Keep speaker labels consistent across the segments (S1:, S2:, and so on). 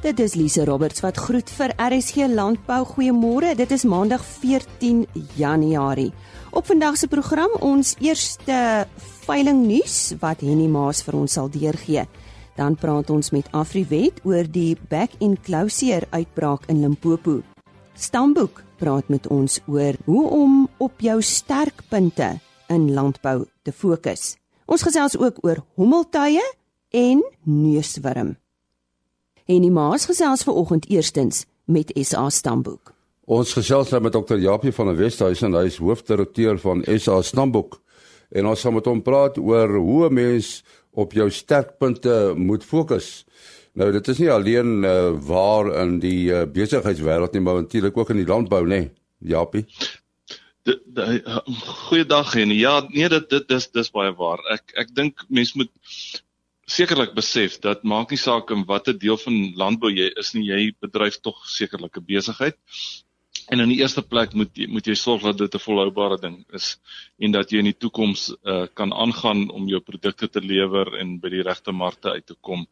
S1: Dit is Lise Roberts wat groet vir RSG Landbou. Goeiemôre. Dit is Maandag 14 Januarie. Op vandag se program ons eerste veiling nuus wat Henny Maas vir ons sal deurgee. Dan praat ons met Afriwet oor die back enclosure uitbraak in Limpopo. Stamboek praat met ons oor hoe om op jou sterkpunte in landbou te fokus. Ons gesels ook oor hommeltuie en neuswurm. Henny Maas gesels ver oggend eerstens met SA Stamboek.
S2: Ons gesels nou met Dr. Japie van der Westhuizen, hy is hoofdirekteur van SA Stamboek. En ons gaan met hom praat oor hoe 'n mens op jou sterkpunte moet fokus. Nou dit is nie alleen uh, waar in die uh, besigheidswêreld nie, maar natuurlik ook in die landbou, nê, nee, Japie.
S3: Goeiedag en ja, nee dit dit dis dis baie waar. Ek ek dink mense moet sekerlik besef dat maak nie saak in watter deel van landbou jy is nie, jy bedryf tog sekerlik 'n besigheid. En in die eerste plek moet jy moet jy sorg dat dit 'n volhoubare ding is en dat jy in die toekoms uh, kan aangaan om jou produkte te lewer en by die regte markte uit te kom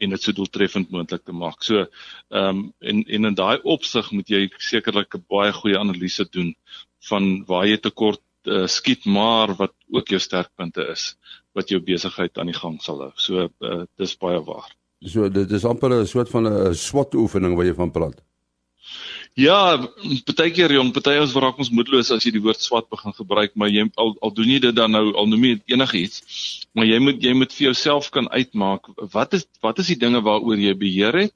S3: en dit so doeltreffend moontlik te maak. So ehm um, en en in daai opsig moet jy sekerlik 'n baie goeie analise doen van waar jy tekort uh, skiet maar wat ook jou sterkpunte is wat jou besigheid aan die gang sal hou. So uh, dis baie waar.
S2: So dit is amper 'n soort van 'n SWOT oefening wat jy van praat.
S3: Ja, baie keer jong, baie ons raak ons moedeloos as jy die woord SWOT begin gebruik, maar jy al al doen jy dit dan nou al noem jy enigiets, maar jy moet jy moet vir jouself kan uitmaak wat is wat is die dinge waaroor jy beheer het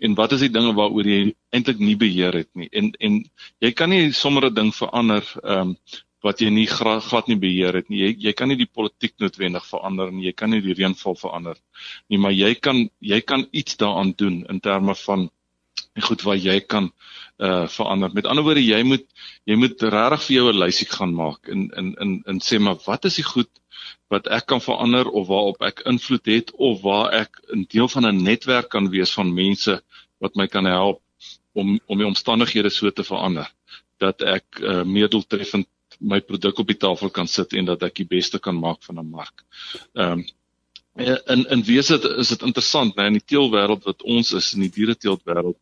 S3: en wat is die dinge waaroor jy eintlik nie beheer het nie. En en jy kan nie sommer 'n ding verander ehm um, wat jy nie glad nie beheer het nie. Jy jy kan nie die politiek noodwendig verander nie. Jy kan nie die reënval verander nie, maar jy kan jy kan iets daaraan doen in terme van en goed wat jy kan uh verander. Met ander woorde, jy moet jy moet regtig vir jou 'n lysie gaan maak in in in in sê maar wat is die goed wat ek kan verander of waarop ek invloed het of waar ek 'n deel van 'n netwerk kan wees van mense wat my kan help om om die omstandighede so te verander dat ek uh, meer doeltreffend my produk op die tafel kan sit en dat ek die beste kan maak van 'n mark. Ehm um, in in wese is dit interessant, né, in die teelwêreld wat ons is in die diereteelwêreld.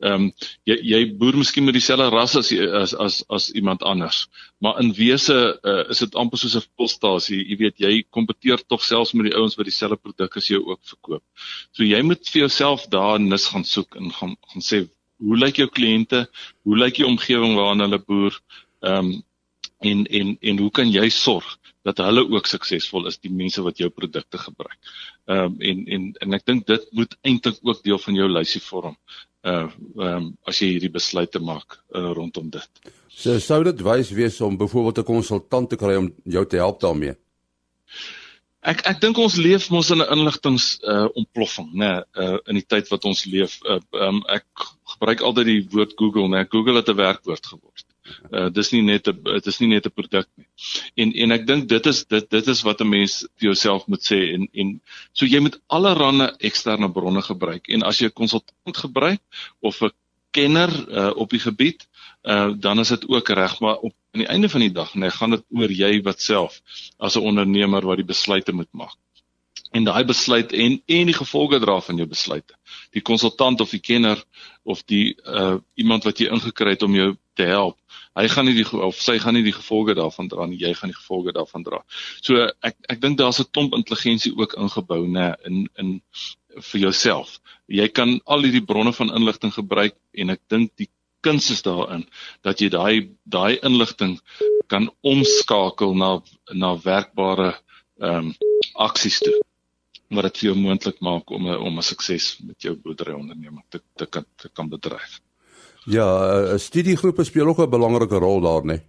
S3: Ehm um, jy jy boer miskien met dieselfde ras as as as as iemand anders, maar in wese uh, is dit amper soos 'n volstasie. Jy weet, jy kompeteer tog selfs met die ouens wat dieselfde produk as jou ook verkoop. So jy moet vir jouself daar nis gaan soek en gaan gaan sê hoe lyk jou kliënte? Hoe lyk die omgewing waarin hulle boer? Ehm um, en en en hoe kan jy sorg dat hulle ook suksesvol is die mense wat jou produkte gebruik. Ehm um, en en en ek dink dit moet eintlik ook deel van jou lysie vorm. Uh ehm um, as jy hierdie besluite maak uh, rondom dit.
S2: So sou dit wys wees om byvoorbeeld 'n konsultant te kry om jou te help daarmee.
S3: Ek ek dink ons leef mos in 'n inligtings uh ontploffing, né, nee, uh in die tyd wat ons leef. Uh um, ek gebruik altyd die woord Google, né. Nee, Google het 'n werkwoord geword. Uh dis nie net 'n dit is nie net 'n produk nie. En en ek dink dit is dit dit is wat 'n mens vir jouself moet sê en en so jy moet allerlei eksterne bronne gebruik. En as jy 'n konsultant gebruik of 'n kenner uh op die gebied, uh dan is dit ook reg, maar op aan die einde van die dag, nee, gaan dit oor jy wat self as 'n ondernemer wat die besluite moet maak en daai besluit en en die gevolge dra van jou besluite. Die konsultant of die kenner of die uh iemand wat jy ingekry het om jou te help, hy gaan nie die of sy gaan nie die gevolge daarvan dra nie, jy gaan die gevolge daarvan dra. So ek ek dink daar's 'n klomp intelligensie ook ingebou nê in in vir jouself. Jy kan al hierdie bronne van inligting gebruik en ek dink die kuns is daarin dat jy daai daai inligting kan omskakel na na werkbare ehm um, aksies toe wat dit vir jou moontlik maak om 'n om 'n sukses met jou boerdery onderneming te te kan te kan bedryf.
S2: Ja, 'n uh, studiegroepe speel ook 'n belangrike rol daar, né?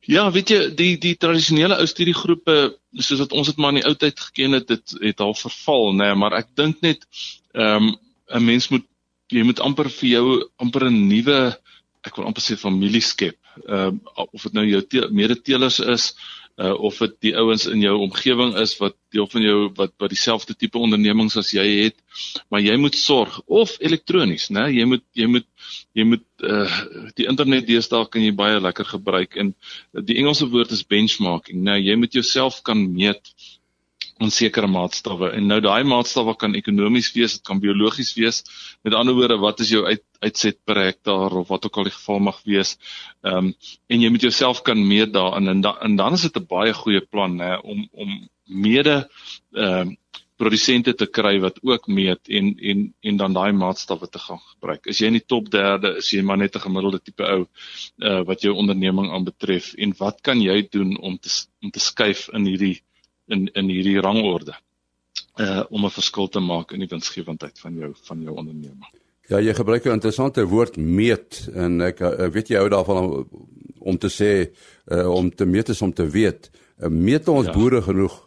S3: Ja, weet jy, die die tradisionele ou studiegroepe, soos wat ons dit maar in die ou tyd geken het, dit het al verval, né, nee, maar ek dink net ehm um, 'n mens moet jy moet amper vir jou amper 'n nuwe ek wil amper sê familie skep. Ehm uh, of dit nou jou te, medeteelers is uh, of dit die ouens in jou omgewing is wat deel van jou wat wat dieselfde tipe ondernemings as jy het maar jy moet sorg of elektronies né jy moet jy moet jy moet uh, die internet deesdae kan jy baie lekker gebruik en die Engelse woord is benchmarking né jy moet jouself kan meet aan sekere maatstawwe. En nou daai maatstawwe kan ekonomies wees, dit kan biologies wees. Met ander woorde, wat is jou uit, uitset per hektaar of wat ook al die geval mag wees. Ehm um, en jy moet jouself kan meet daarin en, da, en dan is dit 'n baie goeie plan hè om om mede ehm um, produsente te kry wat ook meet en en en dan daai maatstawwe te gaan gebruik. Is jy in die top 3, is jy maar net 'n gemiddelde tipe ou uh wat jou onderneming aanbetref en wat kan jy doen om te om te skuif in hierdie in in hierdie rangorde uh om 'n verskil te maak in die winsgewendheid van jou van jou onderneming.
S2: Ja, jy gebruik 'n interessante woord meet en ek, ek weet jy hou daarvan om, om te sê uh om te meet is om te weet. Uh, meet ons ja. boere genoeg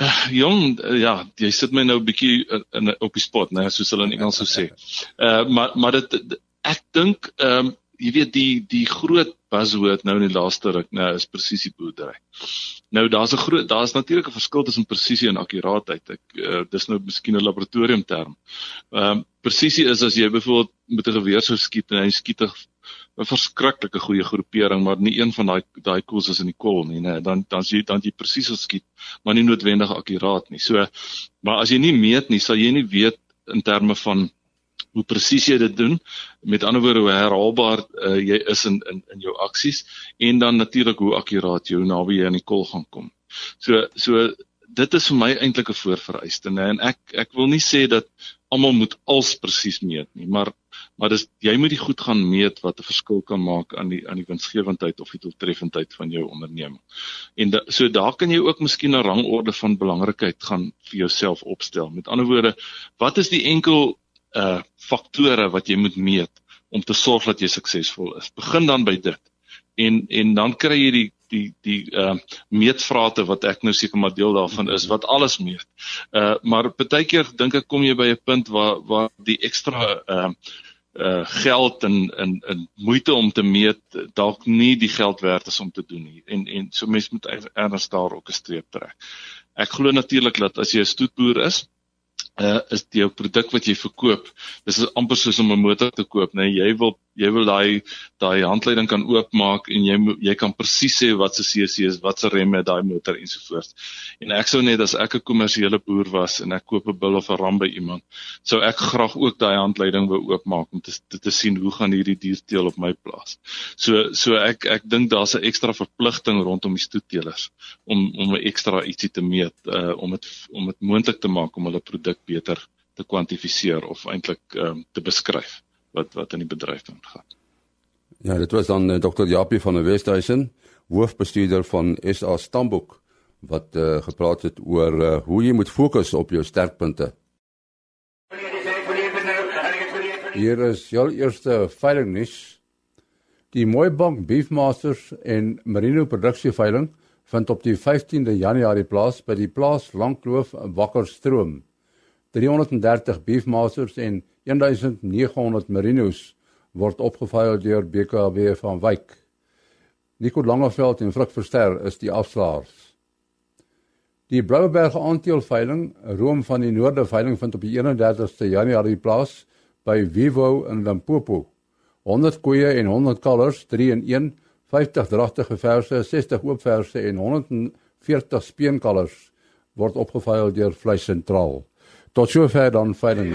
S3: Uh, jong uh, ja, jy sit my nou 'n bietjie in, in op die spot, né, soos hulle in Engels sou sê. Uh maar maar dit ek dink ehm um, jy weet die die groot buzzword nou in die laaste ruk, né, is presisie boerdery. Nou daar's 'n groot daar's natuurlik 'n verskil tussen presisie en akkuraatheid. Ek uh, dis nou miskien 'n laboratorium term. Ehm um, presisie is as jy byvoorbeeld met 'n geweer sou skiet en hy skiet 'n verskriklike goeie groepering, maar nie een van daai daai koels is in die kol nie, né? Dan dan jy dan jy presies geskiet, maar nie noodwendig akkuraat nie. So, maar as jy nie meet nie, sal jy nie weet in terme van hoe presies jy dit doen. Met ander woorde, hoe herhaalbaar uh, jy is in in in jou aksies en dan natuurlik hoe akkuraat jy naby jy aan die kol gaan kom. So so dit is vir my eintlik 'n voorvereiste, né? En ek ek wil nie sê dat almal moet als presies meet nie, maar maar dis jy moet die goed gaan meet wat 'n verskil kan maak aan die aan die winsgewendheid of die doeltreffendheid van jou onderneming. En da, so daar kan jy ook miskien 'n rangorde van belangrikheid gaan vir jouself opstel. Met ander woorde, wat is die enkel uh faktore wat jy moet meet om te sorg dat jy suksesvol is? Begin dan by dit. En en dan kry jy die die die uh meetvrate wat ek nou seker maar deel daarvan is wat alles meet. Uh maar baie keer dink ek kom jy by 'n punt waar waar die ekstra uh uh geld en en en moeite om te meet dalk nie die geld werd is om te doen nie. En en so mense moet erns daar ook 'n streep trek. Ek glo natuurlik dat as jy 'n stoetboer is, uh is die produk wat jy verkoop dis amper soos om 'n motor te koop nê nee, jy wil jy wil daai daai handleiding kan oopmaak en jy jy kan presies sê wat se CC is wat se remme daai motor ensovoorts. En ek sou net as ek 'n kommersiële boer was en ek koop 'n bil of 'n ram by iemand sou ek graag ook daai handleiding wou oopmaak om te, te te sien hoe gaan hierdie dierteel op my plaas. So so ek ek dink daar's 'n ekstra verpligting rondom die stoetteelers om om 'n ekstra ietsie te meet uh om dit om dit moontlik te maak om hulle produk beter te kwantifiseer of eintlik um, te beskryf wat wat in die bedryf aangaan.
S2: Ja, dit was dan uh, eh, Dr. Japie van der Westhuizen, hoofbestuurder van SA Stamboek wat uh, gepraat het oor uh, hoe jy moet fokus op jou sterkpunte. Hier is jou eerste veiling nuus. Die Mooibank Beefmasters en Merino produksie veiling vind op die 15de Januarie plaas by die plaas Langkloof Wakkerstroom. 330 beefmasters en 1900 merinos word opgeveil deur BKB van Wyk. Nico Langeveld en Frik Verster is die afslaers. Die Brouwerberg aanteelveiling, Room van die Noorde veiling vind op die 31ste Januarie plaas by Vivo in Limpopo. 100 koeie en 100 kalvers, 3 in 1, 50 dragtige verse, 60 oop verse en 140 speenkalvers word opgeveil deur Vleis Sentraal. Tot sover dan veiling.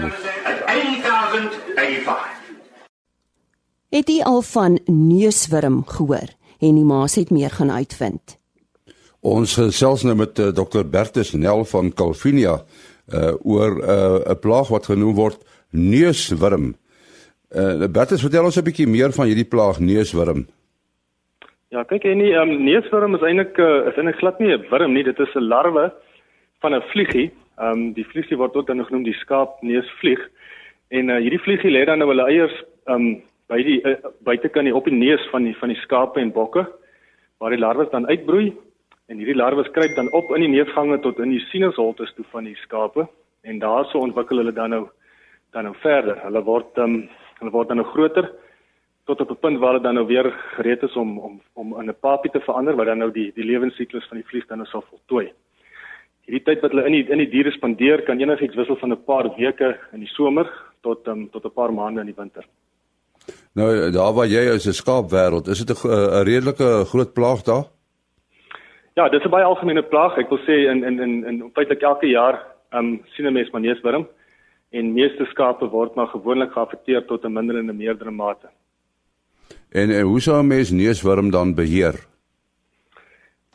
S1: Het jy al van neuswurm gehoor? En die maas het meer gaan uitvind.
S2: Ons gesels nou met uh, eh, Dr Bertus Nel van Calvinia uh oor eh, 'n uh, plaag wat genoem word neuswurm. Uh Bertus, vertel ons 'n bietjie meer van hierdie plaag neuswurm.
S4: Ja, kyk en die um, neuswurm is eintlik uh, is eintlik glad nie 'n wurm nie, dit is 'n larwe van 'n vliegie Ehm um, die vliegie word ook dan genoem die skaapneusvlieg. En uh, hierdie vliegie lê dan nou hulle eiers ehm um, by die uh, buitekant op die neus van die van die skape en bokke waar die larwes dan uitbroei en hierdie larwes kruip dan op in die neusgange tot in die sinusholtes toe van die skape en daarso ontwikkel hulle dan nou dan nou verder. Hulle word ehm um, hulle word dan nou groter tot op 'n punt waar hulle dan nou weer gereed is om om om in 'n papie te verander wat dan nou die die lewensiklus van die vlieg dan nou sal voltooi hierdie tyd wat hulle in die in die diere spandeer kan enigiets wissel van 'n paar weke in die somer tot um, tot 'n paar maande in die winter.
S2: Nou daar waar jy is 'n skaapwêreld, is dit 'n redelike groot plaag daar?
S4: Ja, dit is 'n baie algemene plaag. Ek wil sê in in in in feitelik elke jaar ehm um, sien 'n mens maneeswurm en meeste skape word maar gewoonlik geaffekteer tot 'n minder en 'n meerdere mate.
S2: En, en hoe sou 'n mens neuswurm dan beheer?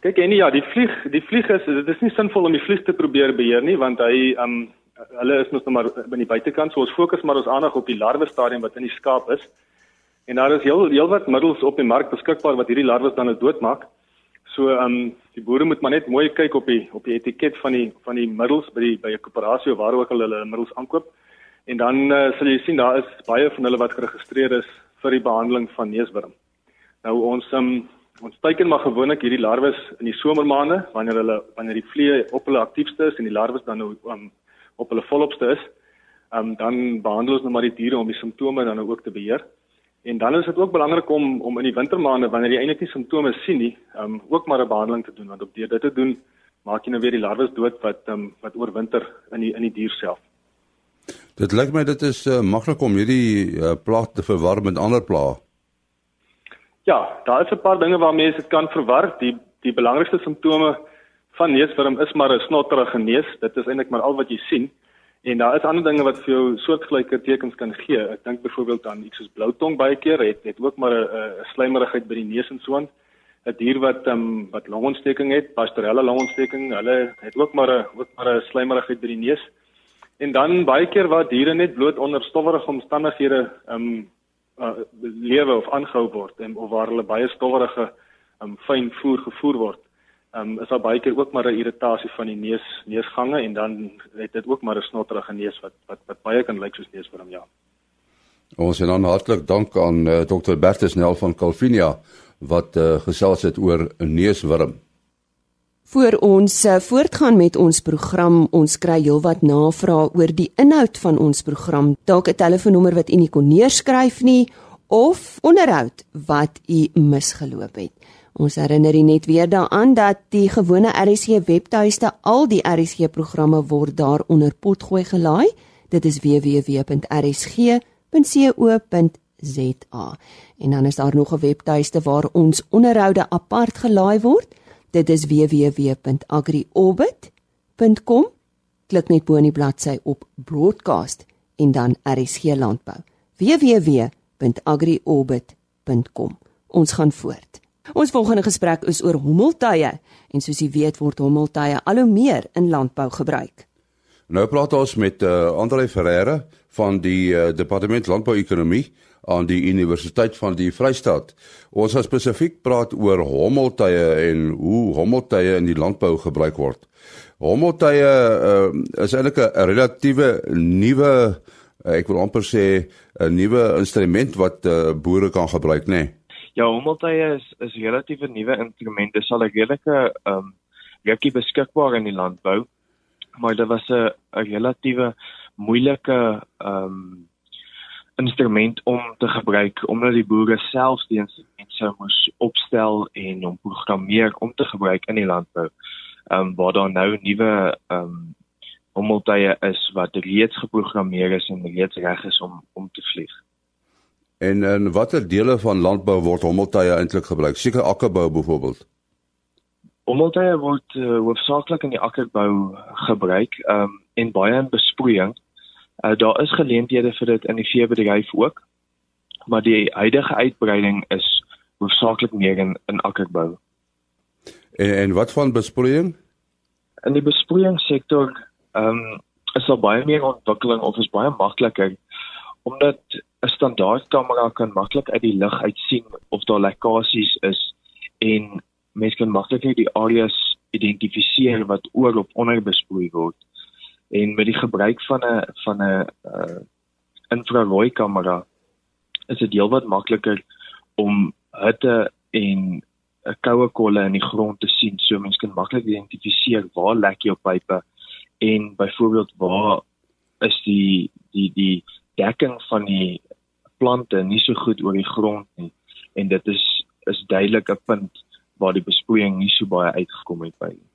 S4: Kyk en ja, die vlieg, die vlieg is dit is nie sinvol om die vlieg te probeer beheer nie want hy um, hulle is nog maar by die buitekant, so ons fokus maar ons aandag op die larwe stadium wat in die skaap is. En daar is heel heelwat middels op die mark beskikbaar wat hierdie larwes dan nou doodmaak. So um, die boere moet maar net mooi kyk op die op die etiket van die van die middels by die by 'n koöperasie of waar ook al hulle middels aankoop. En dan uh, sal jy sien daar is baie van hulle wat geregistreer is vir die behandeling van neuswurm. Nou ons um, ons teiken maar gewoonlik hierdie larwes in die somermaande wanneer hulle wanneer die vliee op hulle aktiefste is en die larwes dan nou um, op hulle volopste is. Um, dan behandel ons nou maar die diere om die simptome dan nou ook te beheer. En dan is dit ook belangrik om om in die wintermaande wanneer jy eintlik nie simptome sien nie, um ook maar 'n behandeling te doen want op deur dit te doen maak jy nou weer die larwes dood wat um wat oorwinter in die in die dier self.
S2: Dit lyk my dit is uh, maklik om hierdie uh, plaag te verwar met ander plaae.
S4: Ja, daar is 'n paar dinge waarmee dit kan verwar. Die die belangrikste simptome van neuswurm is maar 'n snotterige neus. Dit is eintlik maar al wat jy sien. En daar is ander dinge wat vir jou soortgelyke tekens kan gee. Ek dink byvoorbeeld aan iets soos blou tong baie keer het het ook maar 'n slijmerigheid by die neus en so aan. 'n Dier wat ehm um, wat longontsteking het, pastorelle longontsteking, hulle het ook maar 'n ook maar 'n slijmerigheid by die neus. En dan baie keer waar diere net bloot onder stowwerige omstandighede ehm um, uh, lewe of aangehou word en of waar hulle baie stowwerige ehm um, fyn voer gevoer word um, is daar baie keer ook maar 'n irritasie van die neus neusgange en dan het dit ook maar 'n snotterige neus wat wat wat baie kan lyk soos neusworm ja.
S2: Ons en dan hartlik dank aan uh, eh, Dr Bertus Nel van Calvinia wat uh, gesels het oor 'n neusworm.
S1: Voor ons uh, voortgaan met ons program, ons kry heelwat navrae oor die inhoud van ons program. Dalk 'n telefoonnommer wat u nie kon neerskryf nie of onderhoud wat u misgeloop het. Ons herinner net weer daaraan dat die gewone RSG webtuiste al die RSG programme word daaronder potgooi gelaai. Dit is www.rsg.co.za. En dan is daar nog 'n webtuiste waar ons onderhoude apart gelaai word. Dit is www.agriorbit.com. Klik net bo in die bladsy op broadcast en dan RSG landbou. www.agriorbit.com. Ons gaan voort. Ons volgende gesprek is oor hommeltuie en soos jy weet word hommeltuie al hoe meer in landbou gebruik.
S2: Nou praat ons met uh, Andre Ferreira van die uh, Departement Landbouekonomie aan die Universiteit van die Vrystaat. Ons gaan spesifiek praat oor hommeltuie en hoe hommeltuie in die landbou gebruik word. Hommeltuie uh, is eintlik 'n relatiewe nuwe uh, ek wil amper sê 'n nuwe instrument wat uh, boere kan gebruik, nê? Nee?
S5: Ja, hommeltuie is is relatief 'n nuwe instrument. Dit sal 'n redelike ehm um, rukkie beskikbaar in die landbou, maar dit was 'n 'n relatiewe moeilike ehm um, instrument om te gebruik omdat die boere self die instrument sou moes opstel en hom programmeer om te gebruik in die landbou. Ehm um, waar daar nou nuwe ehm um, hommeltuie is wat reeds geprogrammeer is en reeds reg is om om te vlieg.
S2: En in watter dele van landbou word hommeltuie eintlik gebruik? Seker akkerbou byvoorbeeld.
S5: Hommeltuie word uh, hoofsaaklik in die akkerbou gebruik, ehm um, en baie in besproeiing. Uh, daar is geleenthede vir dit in die veebedryf ook. Maar die huidige uitbreiding is hoofsaaklik meer in in akkerbou.
S2: En, en wat van besproeiing?
S5: In die besproeiingssektor ehm um, is daar baie meer ontwikkeling of is baie makliker omdat 'n standaard kamera kan maklik uit die lug uit sien of daar lekkasies is en mense kan maklik die areas identifiseer wat oor op onder besproei word. En met die gebruik van 'n van 'n uh, infrarooi kamera is dit heelwat makliker om hitte en 'n koue kolle in die grond te sien. So mense kan maklik identifiseer waar lek jou pipe en byvoorbeeld waar is die die die dekking van die plante nie so goed oor die grond nie en dit is is duidelik 'n punt waar die besproeiing nie so baie uitgekom het by nie.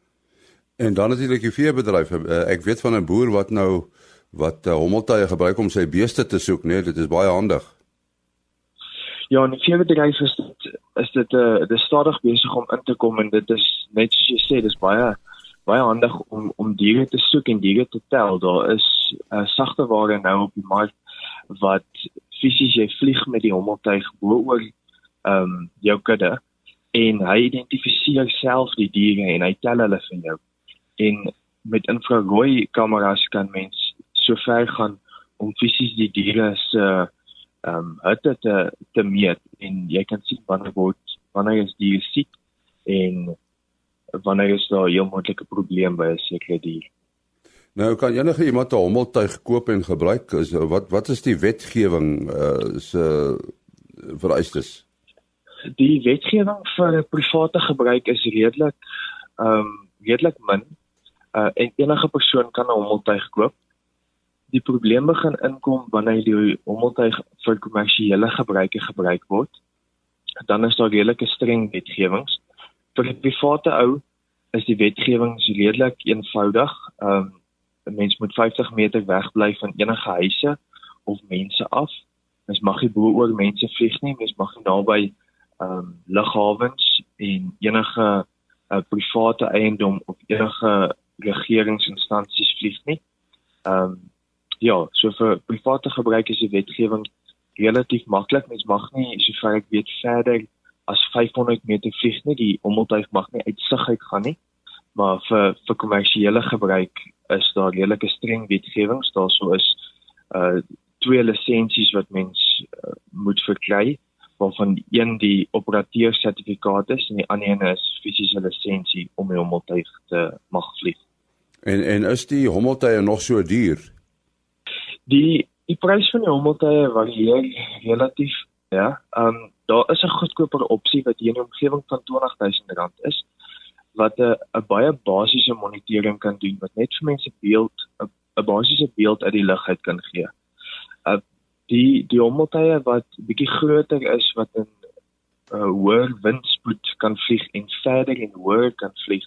S2: En dan natuurlik die veebedryf. Eh, ek weet van 'n boer wat nou wat uh, hommeltuie gebruik om sy beeste te soek, nee, dit is baie handig.
S5: Ja, in die veebedryf is dit is dit 'n uh, dis stadig besig om in te kom en dit is net soos jy sê, dis baie baie handig om om diere te soek en diere te tel. Daar is 'n uh, sagte ware nou op die mark wat fisies jy vlieg met die hommeltuig bo oor ehm um, jou kudde en hy identifiseer self die diere en hy tel hulle vir jou. En met infrarooi kameras kan mens so ver gaan om fisies die diere se ehm um, hitte te te meet en jy kan sien wanneer word wanneer is die siek en wanneer is daar 'n heel moontlike probleem by 'n sekere dier.
S2: Nou kan enige iemand 'n hommeltuig koop en gebruik. Is wat wat is die wetgewing uh se vereistes?
S5: Die wetgewing vir private gebruik is redelik ehm um, redelik min. Uh en enige persoon kan 'n hommeltuig koop. Die probleem begin inkom wanneer die hommeltuig vir kommersiële gebruike gebruik word. Dan is daar redelike streng wetgewings. Vir die private ou is die wetgewing redelik eenvoudig. Ehm um, 'n mens moet 50 meter weg bly van enige huise of mense af. Mens mag nie bo oor mense vlieg nie, mens mag nie naby ehm um, lughawens en enige uh, private eiendom of enige regeringsinstansies vlieg nie. Ehm um, ja, so vir private gebruik is die wetgewing relatief maklik. Mens mag nie sover ek weet verder as 500 meter vlieg nie. Die ommeltuig mag nie uitsig uit gaan nie. Maar vir vir kommersiële gebruik is daar redelike streng wetgewings. Daar sou is uh twee lisensies wat mens uh, moet verkry waarvan een die operateur sertifikaat is en die ander een is fisiese lisensie om die hommeltuig te mag vlieg.
S2: En en is die hommeltuie nog so duur?
S5: Die die prys van die hommeltuie varieer relatief, ja. Ehm um, daar is 'n goedkoper opsie wat hier in die omgewing van R20000 is wat 'n 'n baie basiese monitering kan doen wat net vir mense beeld 'n basiese beeld uit die lug uit kan gee. Uh die die hommeltuie wat bietjie groter is wat in 'n uh, hoër windspoed kan vlieg en verder en hoër kan vlieg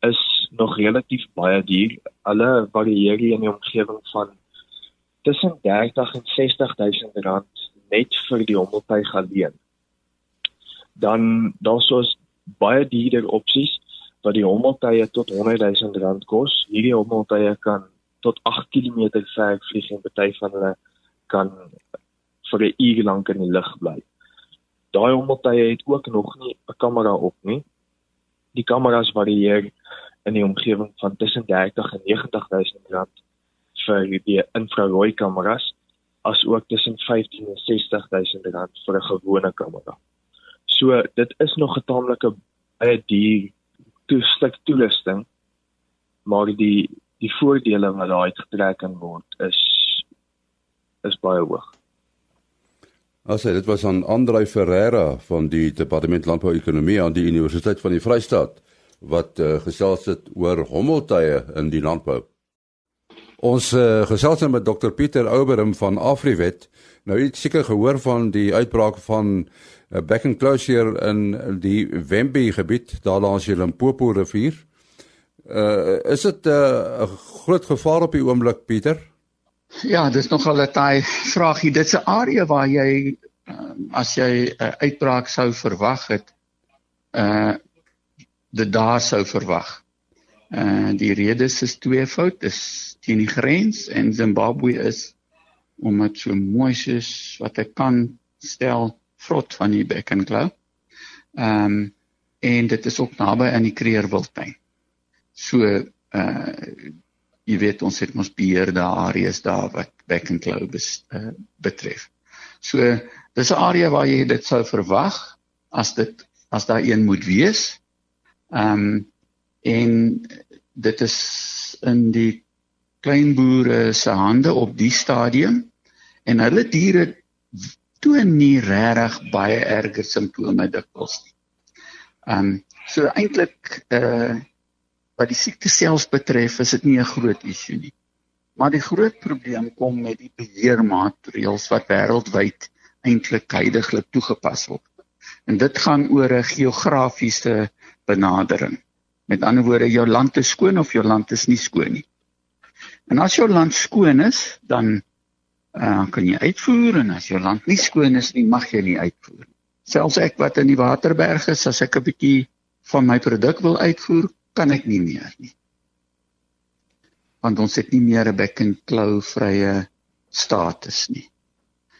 S5: is nog relatief baie duur. Hulle varieer in die omgewing van tussen 30 en 60000 rand net vir die hommeltuig alleen. Dan daar's baie duurder opsies wat die hommeltuie tot 100 000 rand kos. Hierdie hommeltuie kan tot 8 km ver vlieg en party van hulle kan vir 'n uur lank in die lug bly. Daai hommeltuie het ook nog nie 'n kamera op nie. Die kameras varieer in die omgewing van tussen 30 en 90 000 rand vir die infrarooi kameras as ook tussen 15 en 60 000 rand vir 'n gewone kamera. So dit is nog 'n taamlike baie duur toestuk toelisting maar die die voordele wat daai getrek kan word is is baie hoog.
S2: Also dit was aan Andrei Ferreira van die Departement Landbouekonomie aan die Universiteit van die Vrystaat wat uh, gesels het oor hommeltuie in die landbou. Ons uh, gesels nou met Dr Pieter Ouberim van Afriwet. Nou het seker gehoor van die uitbraak van uh, back and closure in die Wembe gebied daar langs die Limpopo rivier. Uh is dit 'n uh, groot gevaar op die oomblik Pieter?
S6: Ja, dis nogal 'n taai vraagie. Dit's 'n area waar jy uh, as jy 'n uh, uitbraak sou verwag het, uh dit daar sou verwag. Uh die redes is tweefoud. Dis teen die grens en Zimbabwe is om dit so mooi soos wat ek kan stel vrot van die Bekkenklou. Ehm um, en dit is ook naby aan die Kreerwildtuin. So uh jy weet ons het mos beheerde areas daar wat Bekkenklou uh, betref. So dis 'n area waar jy dit sou verwag as dit as daar een moet wees. Ehm um, en dit is in die kleinboere se hande op die stadium en hulle diere toon nie regtig baie erge simptome dikwels nie. Ehm um, so eintlik uh, wat die siekte self betref is dit nie 'n groot issue nie. Maar die groot probleem kom met die beheermaatreëls wat wêreldwyd eintlik heidaglik toegepas word. En dit gaan oor 'n geografiese benadering. Met ander woorde, jou land is skoon of jou land is nie skoon nie. En as jou land skoon is, dan uh, kan jy uitvoer en as jou land nie skoon is nie, mag jy nie uitvoer nie. Selfs ek wat in die Waterberg is, as ek 'n bietjie van my produk wil uitvoer, kan ek nie meer nie. Want ons het nie meer 'n and claw vrye status nie.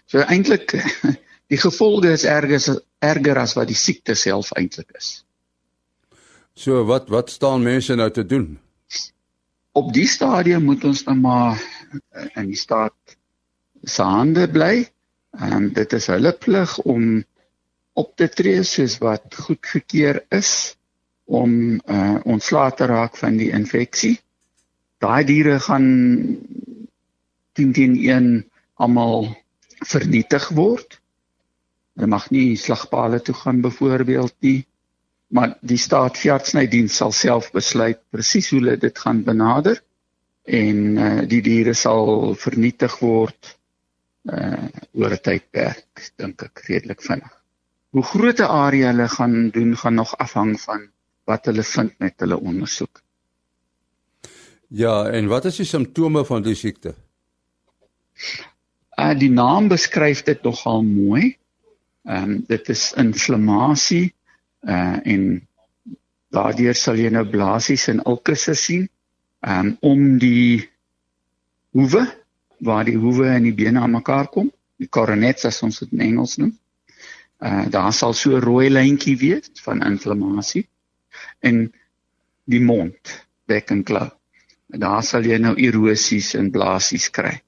S6: So eintlik die gevolge is erger erger as wat die siekte self eintlik is.
S2: So wat wat staan mense nou te doen?
S6: Op die stadium moet ons dan maar eh, in die staat se hande bly. En dit is hulle plig om op te tree soos wat goedgekeur is om uh, ontslae te raak van die infeksie. Daai diere gaan 10 teen 1 almal vernietig word. Hulle mag nie slagpale toe gaan byvoorbeeld nie maar die staat veeartsnydiens sal self besluit presies hoe hulle dit gaan benader en uh, die diere sal vernietig word uh oor 'n tydperk dink ek redelik vinnig. Hoe groot 'n area hulle gaan doen gaan nog afhang van wat hulle vind met hulle ondersoek.
S2: Ja, en wat is die simptome van die siekte?
S6: Uh die naam beskryf dit nogal mooi. Ehm um, dit is inflammasie uh en daardeur sal jy nou blaasies en ulkusse sien um om die hoewe waar die hoewe en die bene aan mekaar kom. Die coronets as ons dit in Engels noem. Uh daar sal so 'n rooi lyntjie wees van inflammasie en die mond bek en klou. Daar sal jy nou erosies en blaasies kry.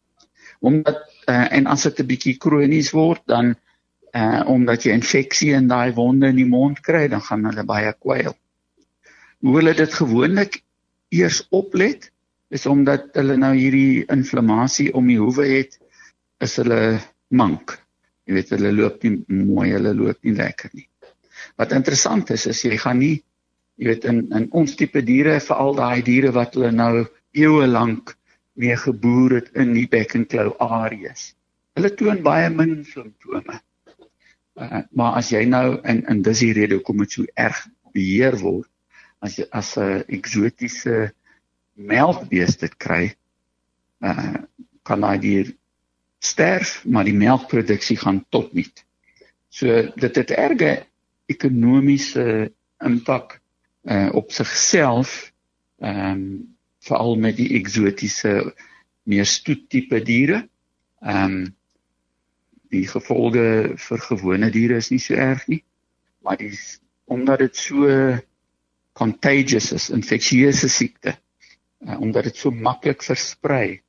S6: Omdat uh, en as dit 'n bietjie kronies word dan uh omdat jy infeksie in daai wonde in die mond kry, dan gaan hulle baie kwyl. Hoe hulle dit gewoonlik eers oplet is omdat hulle nou hierdie inflammasie om die hoewe het, is hulle mank. Jy weet hulle loop nie mooi, hulle loop nie lekker nie. Wat interessant is is jy gaan nie jy weet in in ons tipe diere, veral daai diere wat hulle nou eeue lank mee geboer het in die bek en klou areas. Hulle toon baie min simptome. Uh, maar as jy nou in in dis die rede hoekom dit so erg beheer word as jy as 'n eksotiese melkbees dit kry uh kan hy dier sterf maar die melkproduksie gaan tot niet. So dit het erge ekonomiese impak uh op sigself ehm um, veral met die eksotiese meer stoettipe diere. Ehm um, die gevolge vir gewone diere is nie so erg nie. Maar dis omdat dit so contagious is, infeksieuse siekte. Uh, omdat dit so maklik versprei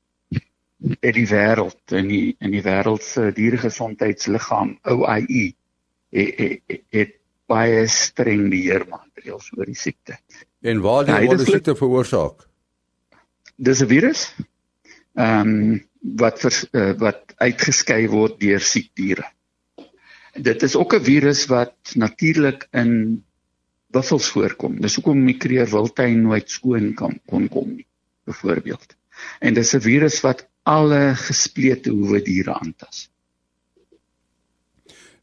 S6: in die wêreld in die in die wêreld se dieregesondheidsliggaam OIE het, het, het baie streng beheermaatreëls oor die siekte.
S2: En waar die, die siekte veroorsaak?
S6: Dis 'n virus. Ehm um, wat vers, uh, wat uitgeskei word deur siekdiere. Dit is ook 'n virus wat natuurlik in buffels voorkom. Dis hoekom die kreer wildtuin nooit skoon kan kon kom nie, byvoorbeeld. En dis 'n virus wat alle gesplete hoewe diere aantas.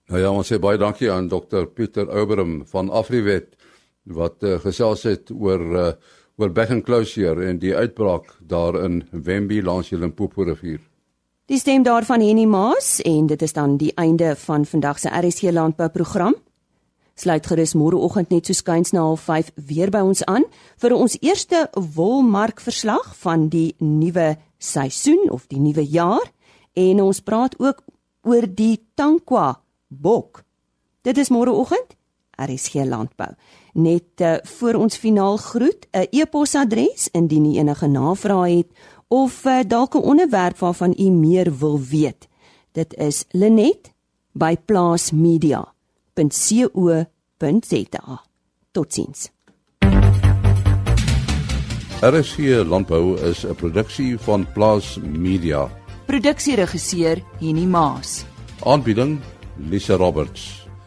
S2: Nou ja, ons sê baie dankie aan dokter Pieter Oberum van Afriwet wat uh, gesels het oor uh, oor Beck and Closure en die uitbraak daar in Wemby langs die Limpopo rivier.
S1: Die stem daarvan Henny Maas en dit is dan die einde van vandag se RSC landbouprogram. Sluit gerus môreoggend net so skuins na 05:30 weer by ons aan vir ons eerste wolmarkverslag van die nuwe seisoen of die nuwe jaar en ons praat ook oor die Tankwa bok. Dit is môreoggend RSC landbou net uh, voor ons finaal groet 'n e-posadres indien u enige navrae het of uh, dalk 'n onderwerp waarvan u meer wil weet. Dit is linet@plaasmedia.co.za. Totsiens.
S2: RSC Landbou is 'n produksie van Plaas Media.
S7: Produksieregisseur Henny Maas.
S2: Aanbieding Lisa Roberts